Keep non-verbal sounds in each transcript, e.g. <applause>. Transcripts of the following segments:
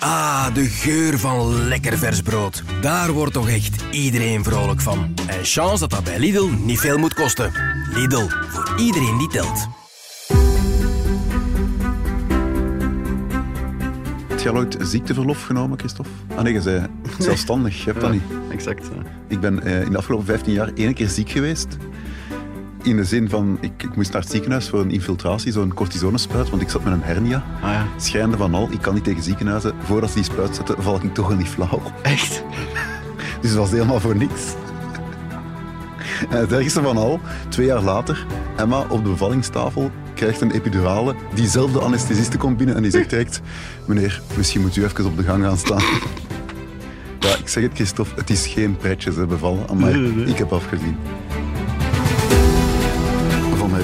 Ah, de geur van lekker vers brood. Daar wordt toch echt iedereen vrolijk van. En chance dat dat bij Lidl niet veel moet kosten. Lidl, voor iedereen die telt. Heb je al ooit ziekteverlof genomen, Christophe? Ah nee, je zei zelfstandig. Je hebt dat niet. Exact. ja. Ik ben eh, in de afgelopen 15 jaar één keer ziek geweest. In de zin van, ik, ik moest naar het ziekenhuis voor een infiltratie, zo'n cortisonespuit, want ik zat met een hernia. Ah ja. Schrijnde van al, ik kan niet tegen ziekenhuizen. Voordat ze die spuit zetten, val ik toch wel niet flauw. Echt? <laughs> Dus het was helemaal voor niks. En het ergste van al, twee jaar later, Emma op de bevallingstafel krijgt een epidurale. Diezelfde anesthesiste komt binnen en die zegt direct... Meneer, misschien moet u even op de gang gaan staan. Ja, ik zeg het, Christophe, het is geen pretje, ze bevallen. Maar ik heb afgezien.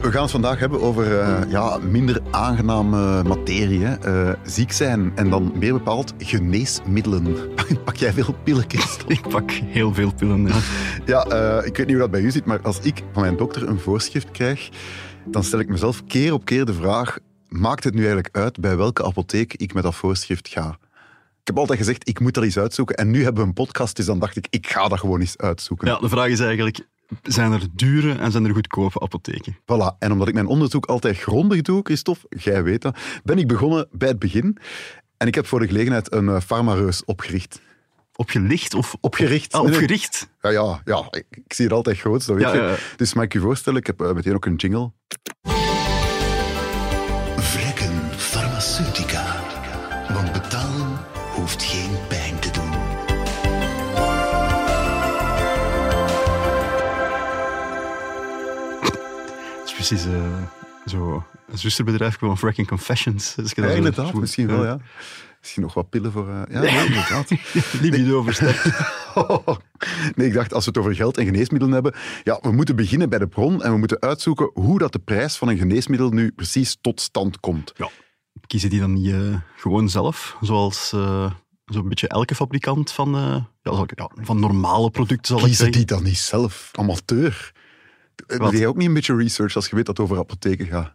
We gaan het vandaag hebben over eh, ja, minder aangename materie. Eh, ziek zijn en dan meer bepaald geneesmiddelen. <laughs> Pak jij veel pillen, Christophe? <laughs> Ik pak heel veel pillen. Ja. Ja, eh, ik weet niet hoe dat bij u zit, maar als ik van mijn dokter een voorschrift krijg, dan stel ik mezelf keer op keer de vraag: maakt het nu eigenlijk uit bij welke apotheek ik met dat voorschrift ga? Ik heb altijd gezegd, ik moet dat eens uitzoeken. En nu hebben we een podcast, dus dan dacht ik, ik ga dat gewoon eens uitzoeken. ja, de vraag is eigenlijk, zijn er dure en zijn er goedkope apotheken? Voilà. En omdat ik mijn onderzoek altijd grondig doe, Christophe, jij weet dat, ben ik begonnen bij het begin. En ik heb voor de gelegenheid een farmareus opgericht. Opgelicht of Opgericht. Ah, opgericht? Ja, ja, ja ik, zie het altijd groot, dat weet Ja, je. ja, ja. Dus mag ik je voorstellen, ik heb eh, meteen ook een jingle. Precies eh, zo een zusterbedrijf van Fracking Confessions. Dus Ja, inderdaad, misschien wel, ja. Misschien nog wat pillen voor... eh, ja, nee, inderdaad. <laughs> Libido versterkt. <laughs> Nee, ik dacht, als we het over geld en geneesmiddelen hebben, ja, we moeten beginnen bij de bron en we moeten uitzoeken hoe dat de prijs van een geneesmiddel nu precies tot stand komt. Ja. Kiezen die dan niet eh, gewoon zelf, zoals eh, zo'n beetje elke fabrikant van, ja, ik- van normale producten, zal ik Kiezen zeggen? die dan niet zelf? Amateur. Wat? Doe jij ook niet een beetje research als je weet dat het over apotheken gaat?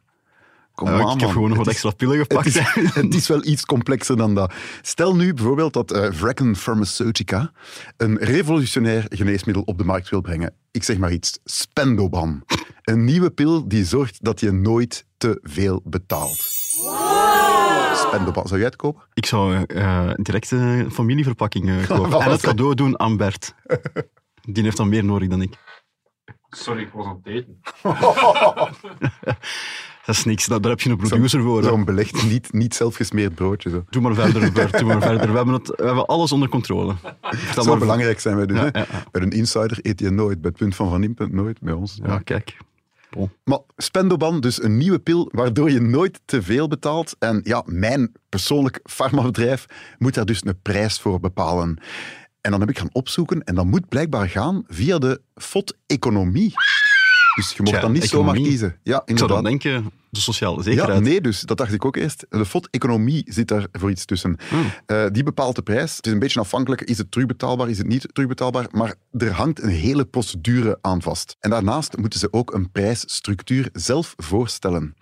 Kom Ja, aan, ik heb gewoon nog wat extra pillen gepakt. Het is, <laughs> het is wel iets complexer dan dat. Stel nu bijvoorbeeld dat eh Vrecken Pharmaceutica een revolutionair geneesmiddel op de markt wil brengen. Ik zeg maar iets, Spendoban. Een nieuwe pil die zorgt dat je nooit te veel betaalt. Spendoban, zou jij het kopen? Ik zou eh, direct een familieverpakking eh, <laughs> kopen. en het cadeau doen aan Bert. Die heeft dan meer nodig dan ik. Sorry, ik was aan het eten. <laughs> Dat is niks, daar, heb je een producer voor. Zo'n belegd, niet, niet zelfgesmeerd broodje. Zo. Doe maar verder, Bert, doe maar verder. We hebben, het, we hebben alles onder controle. <laughs> Vertel Zo maar- belangrijk zijn wij dus. Ja, hè? ja, ja. Bij een insider eet je nooit. Bij het punt van Van Impe nooit. Bij ons. Ja, kijk. Maar Spendoban, dus een nieuwe pil waardoor je nooit te veel betaalt. En ja, mijn persoonlijk farmabedrijf moet daar dus een prijs voor bepalen. En dan heb ik gaan opzoeken en dat moet blijkbaar gaan via de FOD-economie. Dus je mocht Tja, dan niet zomaar economie. kiezen. Ja, Ik zou dan denken, de sociale Ja, zekerheid. nee, dus dat dacht ik ook eerst. De FOD-economie zit daar voor iets tussen. Hmm. Eh, die bepaalt de prijs. Het is een beetje afhankelijk, is het terugbetaalbaar, is het niet terugbetaalbaar, maar er hangt een hele procedure aan vast. En daarnaast moeten ze ook een prijsstructuur zelf voorstellen.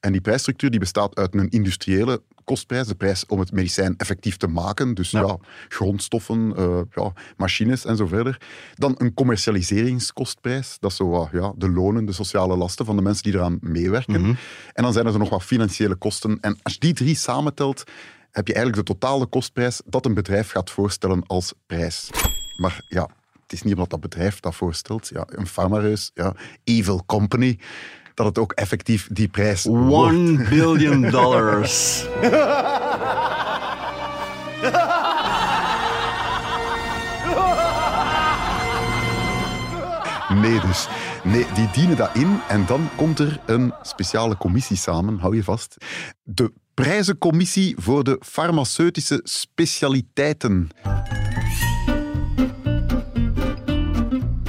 En die prijsstructuur die bestaat uit een industriële kostprijs, de prijs om het medicijn effectief te maken, dus ja, Ja. grondstoffen, eh, ja, machines en zo verder. Dan een commercialiseringskostprijs, dat is zo wat, ja, de lonen, de sociale lasten van de mensen die eraan meewerken. Mhm. En dan zijn er nog wat financiële kosten. En als je die drie samentelt, heb je eigenlijk de totale kostprijs dat een bedrijf gaat voorstellen als prijs. Maar ja, het is niet omdat dat bedrijf dat voorstelt, ja, een farmareus, ja, evil company, dat het ook effectief die prijs One billion dollars. Nee dus. Nee, die dienen dat in en dan komt er een speciale commissie samen, hou je vast. De prijzencommissie voor de farmaceutische specialiteiten.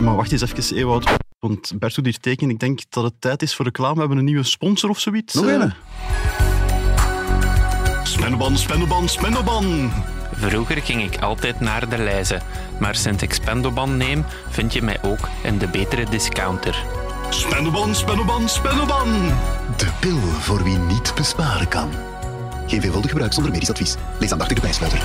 Maar wacht eens even, Ewout. Want Bert doet hier teken. Ik denk dat het tijd is voor reclame. We hebben een nieuwe sponsor of zoiets. Nog Eh, een? Spendoban, Spendoban, Spendoban. Vroeger ging ik altijd naar de lijzen, maar sinds ik Spendoban neem, vind je mij ook in de betere discounter. Spendoban, Spendoban, Spendoban. De pil voor wie niet besparen kan. Geen veelvuldig gebruik zonder medisch advies. Lees aandachtig de prijsluiter.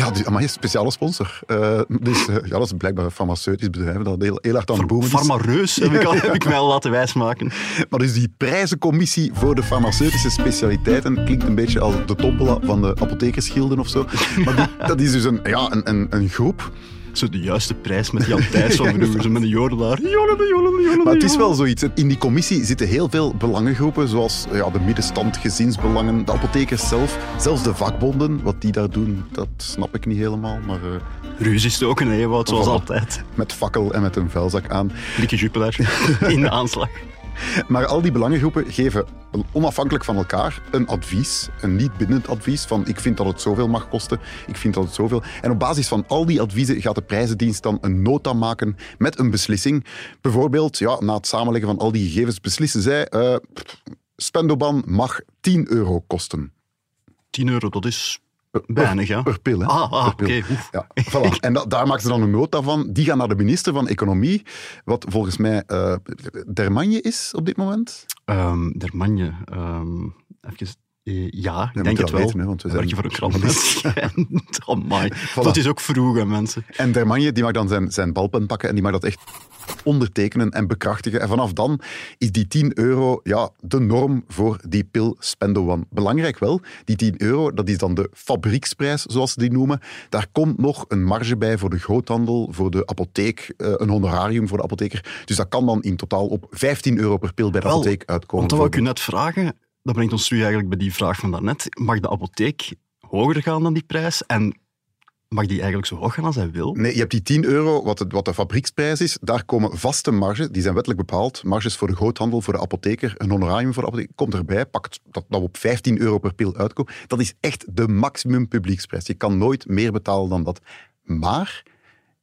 Ja, die, maar een speciale sponsor. Eh, dus, eh, ja, dat is blijkbaar een farmaceutisch bedrijf dat heel, heel hard aan het boomen is. Farmareus heb ik, al, heb ik mij al laten wijsmaken. <laughs> Maar dus die prijzencommissie voor de farmaceutische specialiteiten klinkt een beetje als de tombola van de apothekersgilden of zo. Maar die- dat is dus een, ja, een, een, een groep. Zo de juiste prijs met Jan <laughs> Thijs van vroeger. Zo met een jodelaar. Jodelen, jodelen, jodelen, Maar het is wel zoiets. In die commissie zitten heel veel belangengroepen, zoals ja, de middenstand, gezinsbelangen, de apothekers zelf, zelfs de vakbonden. Wat die daar doen, dat snap ik niet helemaal. Maar eh, Ruzie stoken, hè, Ewout, zoals altijd. met fakkel en met een vuilzak aan. Lieke Jupiler <laughs> in de aanslag. Maar al die belangengroepen geven onafhankelijk van elkaar een advies, een niet bindend advies van ik vind dat het zoveel mag kosten, ik vind dat het zoveel. En op basis van al die adviezen gaat de prijzendienst dan een nota maken met een beslissing. Bijvoorbeeld, ja, na het samenleggen van al die gegevens beslissen zij, eh, Spendoban mag 10 euro kosten. 10 euro, dat is weinig, ja. Per pil, hè? Ah, ah, oké. Ja, voilà. En da- daar maken ze dan een nota van. Die gaan naar de minister van Economie, wat volgens mij eh Dermanje is op dit moment. Ehm Dermanje. ehm even, eh, ja, ik denk het dat wel. weten, hè, want we voor een krant. <laughs> Dat is ook vroeg, hè, mensen. En Dermanje die mag dan zijn, zijn balpen pakken en die mag dat echt ondertekenen en bekrachtigen. En vanaf dan is die 10 euro ja, de norm voor die pil Spendowan. Belangrijk wel, die 10 euro, dat is dan de fabrieksprijs, zoals ze die noemen. Daar komt nog een marge bij voor de groothandel, voor de apotheek, eh, een honorarium voor de apotheker. Dus dat kan dan in totaal op 15 euro per pil bij de Wel, apotheek uitkomen. Want dat wou ik u net vragen. Dat brengt ons nu eigenlijk bij die vraag van daarnet. Mag de apotheek hoger gaan dan die prijs? En mag die eigenlijk zo hoog gaan als hij wil? Nee, je hebt die 10 euro, wat, het, wat de fabrieksprijs is. Daar komen vaste marges, die zijn wettelijk bepaald. Marges voor de groothandel, voor de apotheker, een honorarium voor de apotheker. Komt erbij, pakt dat, dat op 15 euro per pil uitkomen. Dat is echt de maximum publieksprijs. Je kan nooit meer betalen dan dat. Maar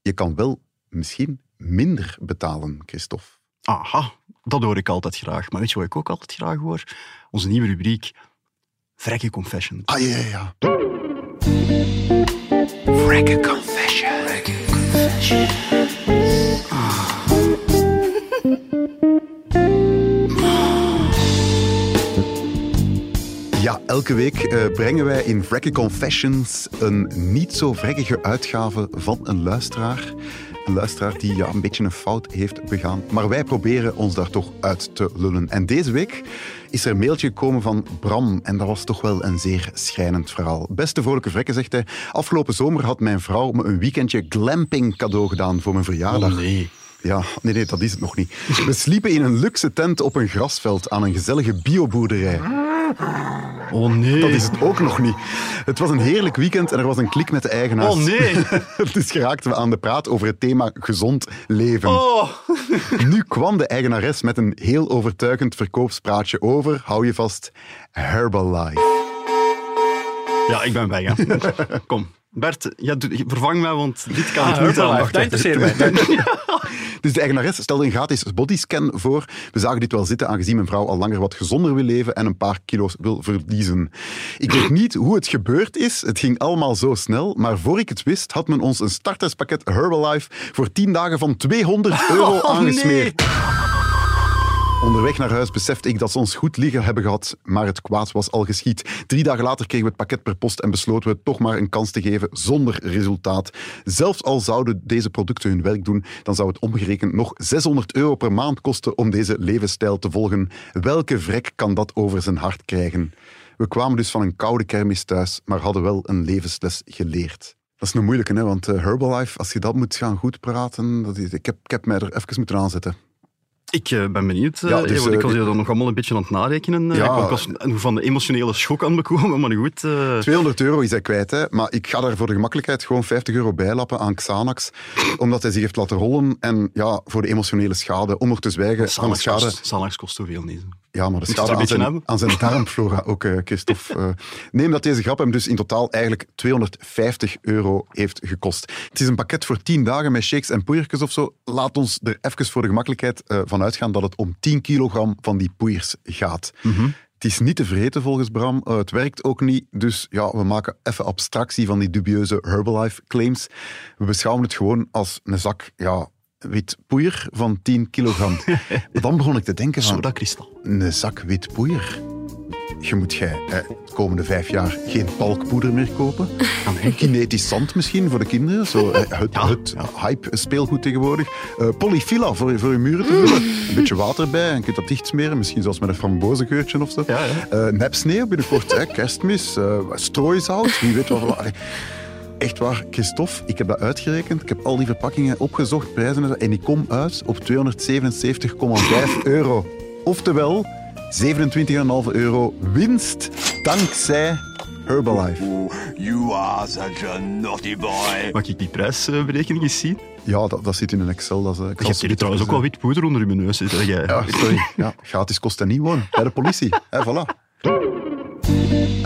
je kan wel misschien minder betalen, Christophe. Aha, dat hoor ik altijd graag. Maar weet je wat ik ook altijd graag hoor? Onze nieuwe rubriek. Vrekke Confession. Ah, ja, ja, ja. Confession. Ja, elke week eh, brengen wij in Vrekke Confessions een niet zo vrekkige uitgave van een luisteraar. Een luisteraar die ja, een beetje een fout heeft begaan. Maar wij proberen ons daar toch uit te lullen. En deze week is er een mailtje gekomen van Bram. En dat was toch wel een zeer schrijnend verhaal. Beste vrolijke vrekken, zegt hij. Afgelopen zomer had mijn vrouw me een weekendje glamping cadeau gedaan voor mijn verjaardag. nee. Ja, nee, nee, dat is het nog niet. We sliepen in een luxe tent op een grasveld aan een gezellige bioboerderij. Oh nee. Dat is het ook nog niet. Het was een heerlijk weekend en er was een klik met de eigenaars. Oh nee. <laughs> dus geraakten we aan de praat over het thema gezond leven. Oh. <laughs> Nu kwam de eigenares met een heel overtuigend verkoopspraatje over, hou je vast, Herbalife. Ja, ik ben weg. Hè. Kom. Bert, ja, vervang mij, want dit kan ik niet aan. Herbalife, dat interesseert mij. <laughs> Dus de eigenares stelde een gratis bodyscan voor. We zagen dit wel zitten, aangezien mijn vrouw al langer wat gezonder wil leven en een paar kilo's wil verliezen. Ik weet niet hoe het gebeurd is. Het ging allemaal zo snel. Maar voor ik het wist, had men ons een starterspakket Herbalife voor 10 dagen van 200 euro Oh, aangesmeerd. Onderweg naar huis besefte ik dat ze ons goed liggen hebben gehad, maar het kwaad was al geschied. Drie dagen later kregen we het pakket per post en besloten we het toch maar een kans te geven zonder resultaat. Zelfs al zouden deze producten hun werk doen, dan zou het omgerekend nog 600 euro per maand kosten om deze levensstijl te volgen. Welke vrek kan dat over zijn hart krijgen? We kwamen dus van een koude kermis thuis, maar hadden wel een levensles geleerd. Dat is een moeilijke, hè? want eh, Herbalife, als je dat moet gaan goed praten, dat ik, heb, ik heb mij er even moeten aanzetten. Ik eh, ben benieuwd. eh, Ja, dus, eh, ik was hier dan nog allemaal een beetje aan het narekenen. Ja. Ik was van de emotionele schok aan bekomen, maar goed. eh, 200 euro is hij kwijt, hè? maar ik ga daar voor de gemakkelijkheid gewoon 50 euro bijlappen aan Xanax, omdat hij zich heeft laten rollen en ja, voor de emotionele schade, om er te zwijgen van de Xanax schade. kost, Xanax kost zoveel niet. Ja, maar er een aan zijn, hebben? aan zijn darmflora ook, eh, Christophe. Eh, neem dat deze grap hem dus in totaal eigenlijk 250 euro heeft gekost. Het is een pakket voor 10 dagen met shakes en poeiertjes of zo. Laat ons er even voor de gemakkelijkheid eh, van uitgaan dat het om 10 kilogram van die poeiers gaat. Het is niet te vreten volgens Bram. Het werkt ook niet. Dus ja, we maken even abstractie van die dubieuze Herbalife-claims. We beschouwen het gewoon als een zak ja, wit poeier van 10 kilogram. <laughs> Dan begon ik te denken van Soda kristal. een zak wit poeier. Je moet jij eh, de komende vijf jaar geen palkpoeder meer kopen. Kinetisch zand misschien voor de kinderen. Zo, eh, het Ja, het hype speelgoed tegenwoordig. Eh, polyfilla voor, voor je muren te vullen. Een beetje water bij en je kunt dat dicht smeren. Misschien zelfs met een frambozengeurtje of zo. Ja, ja. Eh, nepsneeuw binnenkort. hè, kerstmis. eh strooizout. Wie weet wat. <laughs> Echt waar, Christophe, ik heb dat uitgerekend. Ik heb al die verpakkingen opgezocht, prijzen en zo, en ik kom uit op 277,5 <laughs> euro. Oftewel, 27,5 euro winst dankzij Herbalife. You are such a naughty boy. Mag ik die prijsberekening eens zien? Ja, dat, dat zit in een Excel. Dat is, eh, Je Excel hebt hier trouwens ook wel wit poeder onder je neus. jij. Ja, sorry. Ja, gratis kost dat niet gewoon. Bij de politie. <laughs> Hè, voilà.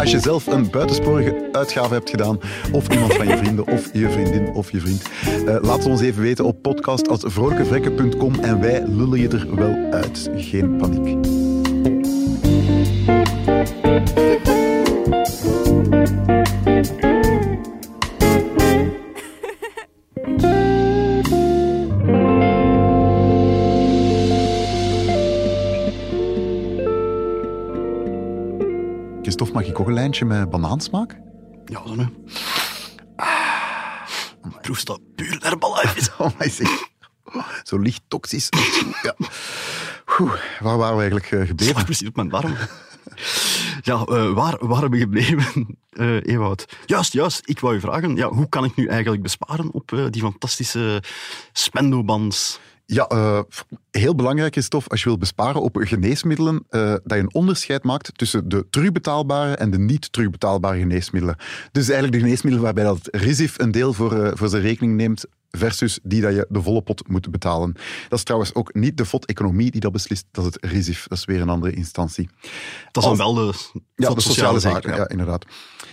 Als je zelf een buitensporige uitgave hebt gedaan, of iemand van je vrienden, of je vriendin, of je vriend, eh, laat het ons even weten op podcast.vrolijkevrekken.com en wij lullen je er wel uit. Geen paniek. Christophe, mag ik ook een lijntje met banaansmaak? Ja, zo nu. Proef dat puur Herbalife. <laughs> Oh, my zeg. Zo licht toxisch. Ja. Oeh, waar waren we eigenlijk eh, gebleven? Precies op mijn darm. Ja, eh, waar waren we gebleven, Ewout? Juist, juist. Ik wou je vragen, ja, hoe kan ik nu eigenlijk besparen op die fantastische spendobands? Ja, eh, heel belangrijk is tof als je wilt besparen op geneesmiddelen, eh, dat je een onderscheid maakt tussen de terugbetaalbare en de niet terugbetaalbare geneesmiddelen. Dus eigenlijk de geneesmiddelen waarbij dat RISIF een deel voor, eh, voor zijn rekening neemt, versus die dat je de volle pot moet betalen. Dat is trouwens ook niet de FOD-economie die dat beslist, dat is het RISIF. Dat is weer een andere instantie. Dat is dan Als- wel de, Ja, de sociale zaken, ja. inderdaad.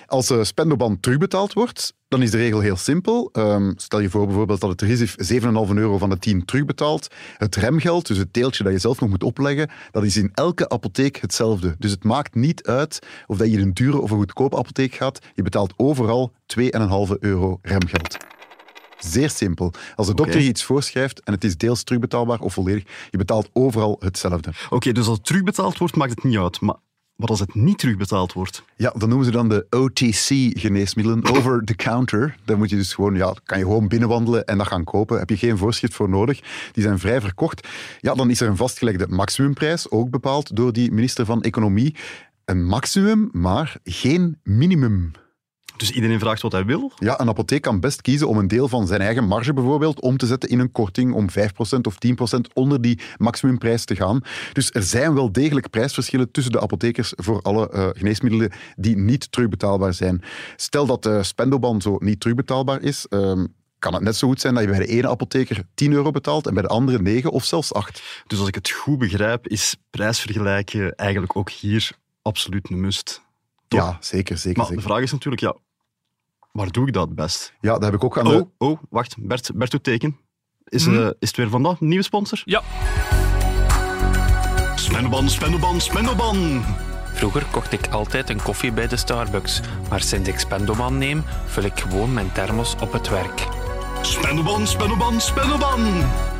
Als de spendoband terugbetaald wordt, dan is de regel heel simpel. Ehm, stel je voor bijvoorbeeld dat het RISIF 7,5 euro van de 10 terugbetaalt. Het remgeld, dus het deeltje dat je zelf nog moet opleggen, dat is in elke apotheek hetzelfde. Dus het maakt niet uit of dat je in een dure of een goedkope apotheek gaat. Je betaalt overal 2,5 euro remgeld. Zeer simpel. Als de dokter je iets voorschrijft en het is deels terugbetaalbaar of volledig, je betaalt overal hetzelfde. Oké, dus als het terugbetaald wordt, maakt het niet uit. Maar wat als het niet terugbetaald wordt? Ja, dat noemen ze dan de OTC-geneesmiddelen, <coughs> over the counter. Daar moet je dus gewoon, ja, kan je gewoon binnenwandelen en dat gaan kopen. Heb je geen voorschrift voor nodig. Die zijn vrij verkocht. Ja, dan is er een vastgelegde maximumprijs, ook bepaald door die minister van Economie. Een maximum, maar geen minimum. Dus iedereen vraagt wat hij wil? Ja, een apotheek kan best kiezen om een deel van zijn eigen marge bijvoorbeeld om te zetten in een korting om 5% of 10% onder die maximumprijs te gaan. Dus er zijn wel degelijk prijsverschillen tussen de apothekers voor alle eh, geneesmiddelen die niet terugbetaalbaar zijn. Stel dat de spendoban zo niet terugbetaalbaar is, ehm, kan het net zo goed zijn dat je bij de ene apotheker 10 euro betaalt en bij de andere 9 of zelfs 8. Dus als ik het goed begrijp, is prijsvergelijken eigenlijk ook hier absoluut een must. Toch? Ja, zeker, zeker, Maar de vraag is natuurlijk, ja, waar doe ik dat best? Ja, dat heb ik ook aan de... Oh, oh, wacht. Bert, Bert doet teken. Is, eh, is het weer van dat? Nieuwe sponsor? Ja. Spendoban, Spendoban, Spendoban. Vroeger kocht ik altijd een koffie bij de Starbucks, maar sinds ik Spendoman neem, vul ik gewoon mijn thermos op het werk. Spendoban, Spendoban, Spendoban.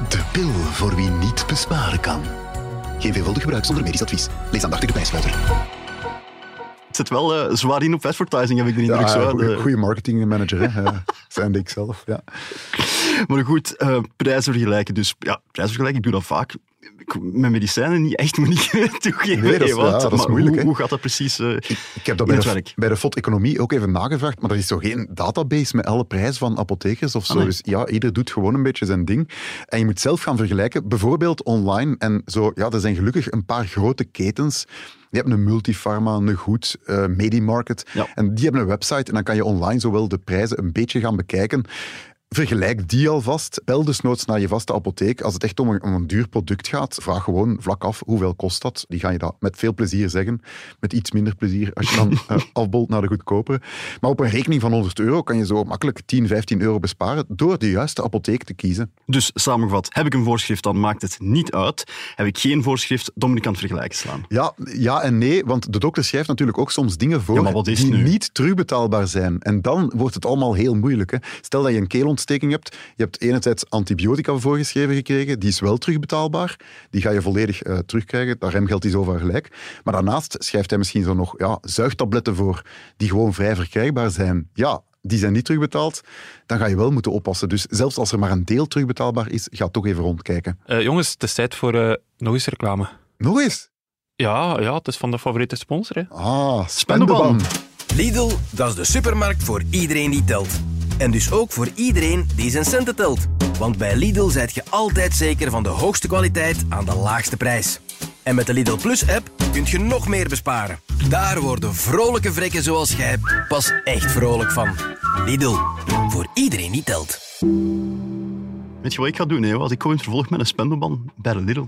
De pil voor wie niet besparen kan. Geen veelvuldig gebruik zonder medisch advies. Lees aandachtig de bijsluiter. Het zit wel eh, zwaar in op advertising, heb ik de indruk. Ja, zo, hè. goeie, De- goeie marketingmanager, hè. Eh, <laughs> zijn ik zelf, ja. Maar goed, eh, prijzen vergelijken. Dus ja, prijzen vergelijken, ik doe dat vaak. Met medicijnen niet echt moet ik <laughs> toegeven. Nee, dat is- Ewout. ja, dat is Maar moeilijk, Hoe, gaat dat precies? eh, Ik heb dat bij het de, werk. bij de FOD-economie ook even nagevraagd, maar er is zo geen database met alle prijzen van apothekers of zo. Ah, nee. Dus ja, ieder doet gewoon een beetje zijn ding. En je moet zelf gaan vergelijken, bijvoorbeeld online. En zo, ja, er zijn gelukkig een paar grote ketens. Je hebt een Multifarma, een Goed, eh Medimarket. Ja. En die hebben een website en dan kan je online zowel de prijzen een beetje gaan bekijken. Vergelijk die alvast. Bel dus noods naar je vaste apotheek. Als het echt om een, om een duur product gaat, vraag gewoon vlak af hoeveel kost dat. Die gaan je dat met veel plezier zeggen. Met iets minder plezier als je dan <laughs> eh, afbolt naar de goedkopere. Maar op een rekening van 100 euro kan je zo makkelijk 10, 15 euro besparen door de juiste apotheek te kiezen. Dus samengevat, heb ik een voorschrift, dan maakt het niet uit. Heb ik geen voorschrift, ik aan het vergelijken slaan. Ja, ja en nee, want de dokter schrijft natuurlijk ook soms dingen voor Ja, die nu? niet terugbetaalbaar zijn. En dan wordt het allemaal heel moeilijk. Hè. Stel dat je een hebt, je hebt enerzijds antibiotica voorgeschreven gekregen, die is wel terugbetaalbaar, die ga je volledig eh, terugkrijgen, daar remgeld is over gelijk. Maar daarnaast schrijft hij misschien zo nog ja, zuigtabletten voor, die gewoon vrij verkrijgbaar zijn. Ja, die zijn niet terugbetaald, dan ga je wel moeten oppassen. Dus zelfs als er maar een deel terugbetaalbaar is, ga toch even rondkijken. Eh, jongens, het is tijd voor eh, nog eens reclame. Nog eens. Ja, ja, het is van de favoriete sponsor. Hè. Ah, spendeban. Lidl, dat is de supermarkt voor iedereen die telt. En dus ook voor iedereen die zijn centen telt. Want bij Lidl zijt je altijd zeker van de hoogste kwaliteit aan de laagste prijs. En met de Lidl Plus-app kun je nog meer besparen. Daar worden vrolijke vrekken zoals jij pas echt vrolijk van. Lidl, voor iedereen die telt. Weet je wat ik ga doen, Ewout? Ik kom in het vervolg met een spendelban bij de Lidl.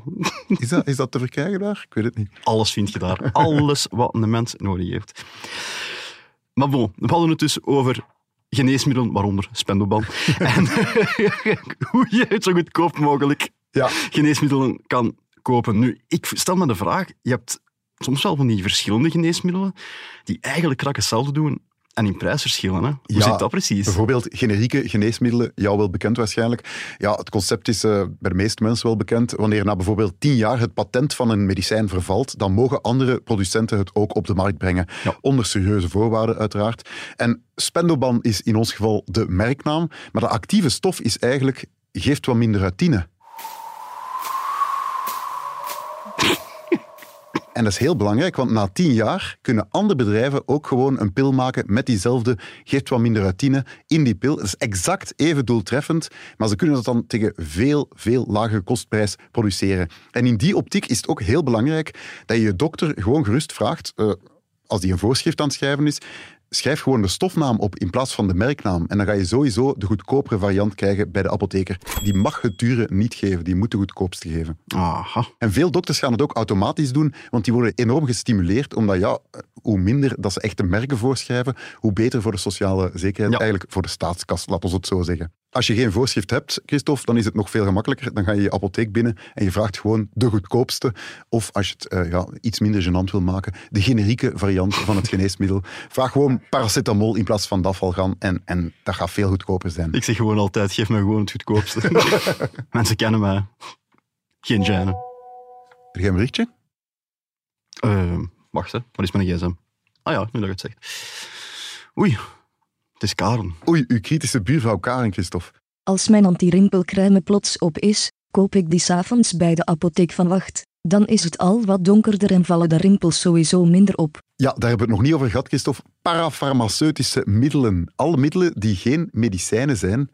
Is dat, is dat te verkrijgen daar? Ik weet het niet. Alles vind je daar. Alles wat een mens nodig heeft. Maar bon, we hadden het dus over geneesmiddelen, waaronder spendelban. <laughs> en <laughs> hoe je het zo goedkoop mogelijk Ja. geneesmiddelen kan kopen. Nu, ik stel me de vraag, je hebt soms wel van die verschillende geneesmiddelen die eigenlijk rak hetzelfde doen en in prijs verschillen. Hè? Hoe Ja, zit dat precies? Bijvoorbeeld generieke geneesmiddelen, jou wel bekend waarschijnlijk. Ja, het concept is eh, bij de meeste mensen wel bekend. Wanneer na bijvoorbeeld tien jaar het patent van een medicijn vervalt, dan mogen andere producenten het ook op de markt brengen. Ja. Onder serieuze voorwaarden uiteraard. En Spendoban is in ons geval de merknaam, maar de actieve stof is eigenlijk, geeft wat minder uitine. En dat is heel belangrijk, want na tien jaar kunnen andere bedrijven ook gewoon een pil maken met diezelfde, geeft wat minder uitine in die pil. Dat is exact even doeltreffend, maar ze kunnen dat dan tegen veel, veel lagere kostprijs produceren. En in die optiek is het ook heel belangrijk dat je je dokter gewoon gerust vraagt, eh, als die een voorschrift aan het schrijven is, schrijf gewoon de stofnaam op in plaats van de merknaam. En dan ga je sowieso de goedkopere variant krijgen bij de apotheker. Die mag het dure niet geven, die moet de goedkoopste geven. Aha. En veel dokters gaan het ook automatisch doen, want die worden enorm gestimuleerd, omdat ja, hoe minder dat ze echte merken voorschrijven, hoe beter voor de sociale zekerheid, Ja. eigenlijk voor de staatskas, laten we het zo zeggen. Als je geen voorschrift hebt, Christophe, dan is het nog veel gemakkelijker. Dan ga je je apotheek binnen en je vraagt gewoon de goedkoopste. Of als je het eh, ja, iets minder gênant wil maken, de generieke variant van het <laughs> geneesmiddel. Vraag gewoon paracetamol in plaats van dafalgan en, en dat gaat veel goedkoper zijn. Ik zeg gewoon altijd, geef me gewoon het goedkoopste. <laughs> Mensen kennen mij. Geen gêne. Heb jij een berichtje? Eh, wacht, hè. Wat is mijn gsm? Ah ja, nu dat je het zegt. Oei, het is Karen. Oei, uw kritische buurvrouw Karen, Christophe. Als mijn anti-rimpelcrème plots op is, koop ik die s'avonds bij de apotheek van Wacht. Dan is het al wat donkerder en vallen de rimpels sowieso minder op. Ja, daar hebben we het nog niet over gehad, Christophe. Parafarmaceutische middelen. Alle middelen die geen medicijnen zijn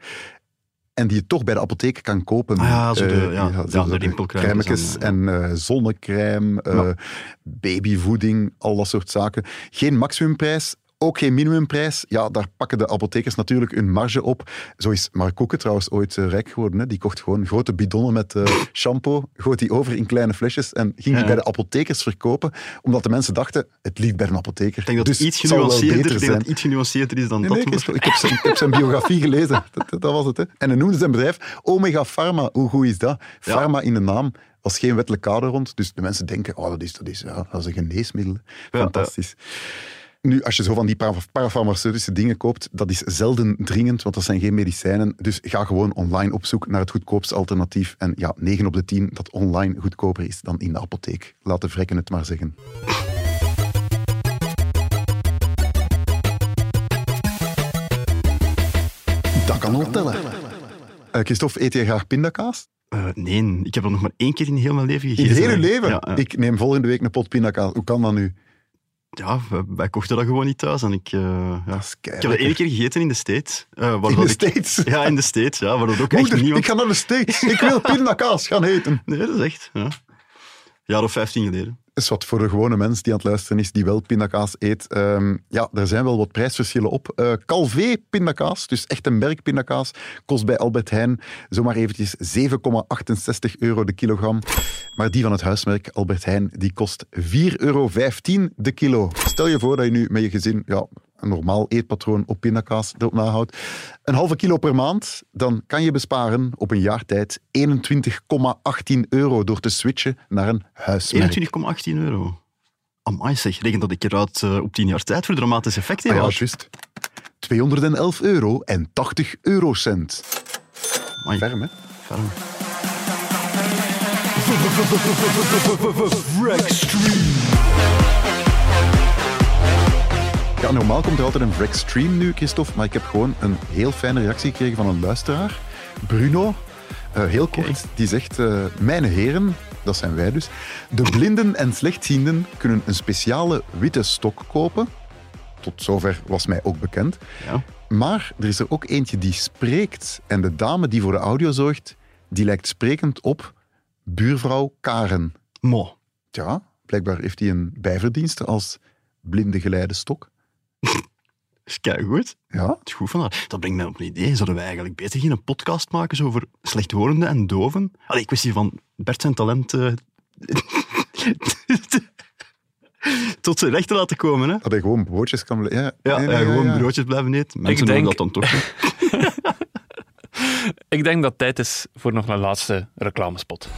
en die je toch bij de apotheek kan kopen. Ah ja, zo de- Eh, ja, ja, de en, en eh, zonnecrème, eh, Ja. babyvoeding, al dat soort zaken. Geen maximumprijs. Ook geen minimumprijs. Ja, daar pakken de apothekers natuurlijk hun marge op. Zo is Mark Koeken trouwens ooit eh, rijk geworden. Hè. Die kocht gewoon grote bidonnen met eh, shampoo, gooit die over in kleine flesjes en ging die bij de apothekers verkopen, omdat de mensen dachten, het ligt bij een apotheker. Ik denk dat dus het iets genuanceerder, ik denk dat iets genuanceerder is dan Nee, dat. nee, ik, heb zijn, ik heb zijn biografie gelezen. Dat, dat, dat was het. Hè. En hij noemde zijn bedrijf Omega Pharma. Hoe goed is dat? Pharma in de naam. was geen wettelijk kader rond. Dus de mensen denken, oh, dat is, dat is, ja, dat is een geneesmiddel. Fantastisch. Nu, als je zo van die para- parafarmaceutische dingen koopt, dat is zelden dringend, want dat zijn geen medicijnen. Dus ga gewoon online op zoek naar het goedkoopste alternatief. En ja, 9 op de 10 dat online goedkoper is dan in de apotheek. Laat de vrekken het maar zeggen. Dat kan al tellen. Eh, Christophe, eet je graag pindakaas? Eh, nee, ik heb er nog maar één keer in heel mijn leven In gegeten. het hele leven? Ja. Ik neem volgende week een pot pindakaas. Hoe kan dat nu? Ja wij, kochten dat gewoon niet thuis. En ik, eh, ja. Ik heb dat één keer gegeten in de States. waar In de ik- States? Ja, in de States. Ja, waar dat ook echt Moeder, niemand... ik ga naar de States. Ik wil <laughs> pindakaas gaan eten. Nee, dat is echt. Ja. Een jaar of vijftien geleden. Is wat voor de gewone mens die aan het luisteren is, die wel pindakaas eet. Ehm, ja, er zijn wel wat prijsverschillen op. Eh Calvé pindakaas, dus echt een merkpindakaas, kost bij Albert Heijn zomaar eventjes 7,68 euro de kilogram. Maar die van het huismerk Albert Heijn, die kost 4,15 euro de kilo. Stel je voor dat je nu met je gezin ja, een normaal eetpatroon op pindakaas erop nahoudt. Een halve kilo per maand, dan kan je besparen op een jaar tijd 21,18 euro door te switchen naar een huismerk. 21,18 euro. Amai zeg, reken dat ik eruit eh, op 10 jaar tijd voor dramatische effecten Ah ja, juist. 211 euro en 80 eurocent. Amai, Ferm, hè? ferm. Ja, normaal komt er altijd een Vrexstream nu, Christophe, maar ik heb gewoon een heel fijne reactie gekregen van een luisteraar. Bruno, eh, heel kort, die zegt, eh, mijn heren, dat zijn wij dus, de blinden en slechtzienden kunnen een speciale witte stok kopen. Tot zover was mij ook bekend. Ja. Maar er is er ook eentje die spreekt. En de dame die voor de audio zorgt, die lijkt sprekend op buurvrouw Karen. Mo. Ja, blijkbaar heeft hij een bijverdienste als blinde geleidestok. <laughs> is goed. Ja. Het is goed van haar. Dat brengt mij op een idee. Zouden wij eigenlijk beter geen podcast maken zo over slechthorenden en doven? Allee, kwestie van Bert zijn talent eh, <laughs> tot zijn recht te laten komen. Hè? Dat hij gewoon broodjes kan... bl- Ja, Ja, nee, nee, eh, ja, gewoon broodjes blijven eten. Mensen denk- doen dat dan toch. <laughs> Ik denk dat het tijd is voor nog een laatste reclamespot.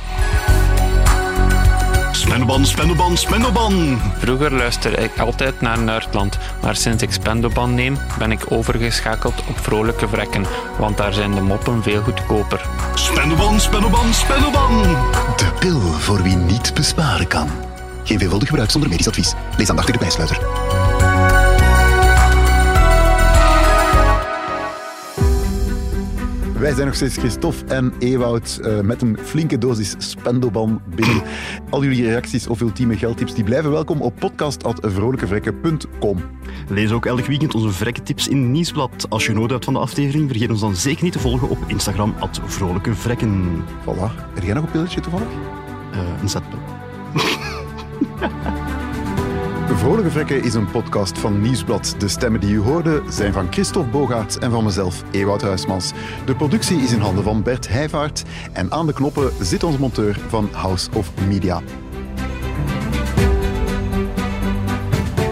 Spendoban, Spendoban, Spendoban. Vroeger luisterde ik altijd naar Nerdland, maar sinds ik Spendoban neem, ben ik overgeschakeld op vrolijke vrekken, want daar zijn de moppen veel goedkoper. Spendoban, Spendoban, Spendoban. De pil voor wie niet besparen kan. Geen veelvuldig gebruik zonder medisch advies. Lees aandachtig de bijsluiter. Wij zijn nog steeds Christophe en Ewout eh, met een flinke dosis spendoban binnen. Al jullie reacties of ultieme geldtips die blijven welkom op podcast.vrolijkevrekken.com. Lees ook elk weekend onze vrekke tips in het nieuwsblad. Als je nood hebt van de aflevering, vergeet ons dan zeker niet te volgen op Instagram, at vrolijke vrekken. Voilà. Heb jij nog een pilletje toevallig? Eh, een zetpil. <laughs> Vrolijke Vrekken is een podcast van Nieuwsblad. De stemmen die u hoorde zijn van Christophe Bogaert en van mezelf, Ewout Huismans. De productie is in handen van Bert Heijvaart en aan de knoppen zit onze monteur van House of Media.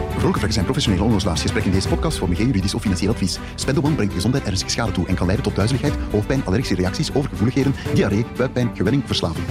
Vrolijke Vrekken zijn professionele onloslaars. Gesprekken in deze podcast vormen geen juridisch of financieel advies. Spendoban brengt gezondheid ernstige schade toe en kan leiden tot duizeligheid, hoofdpijn, allergische reacties, overgevoeligheden, diarree, buikpijn, gewelling, verslaving.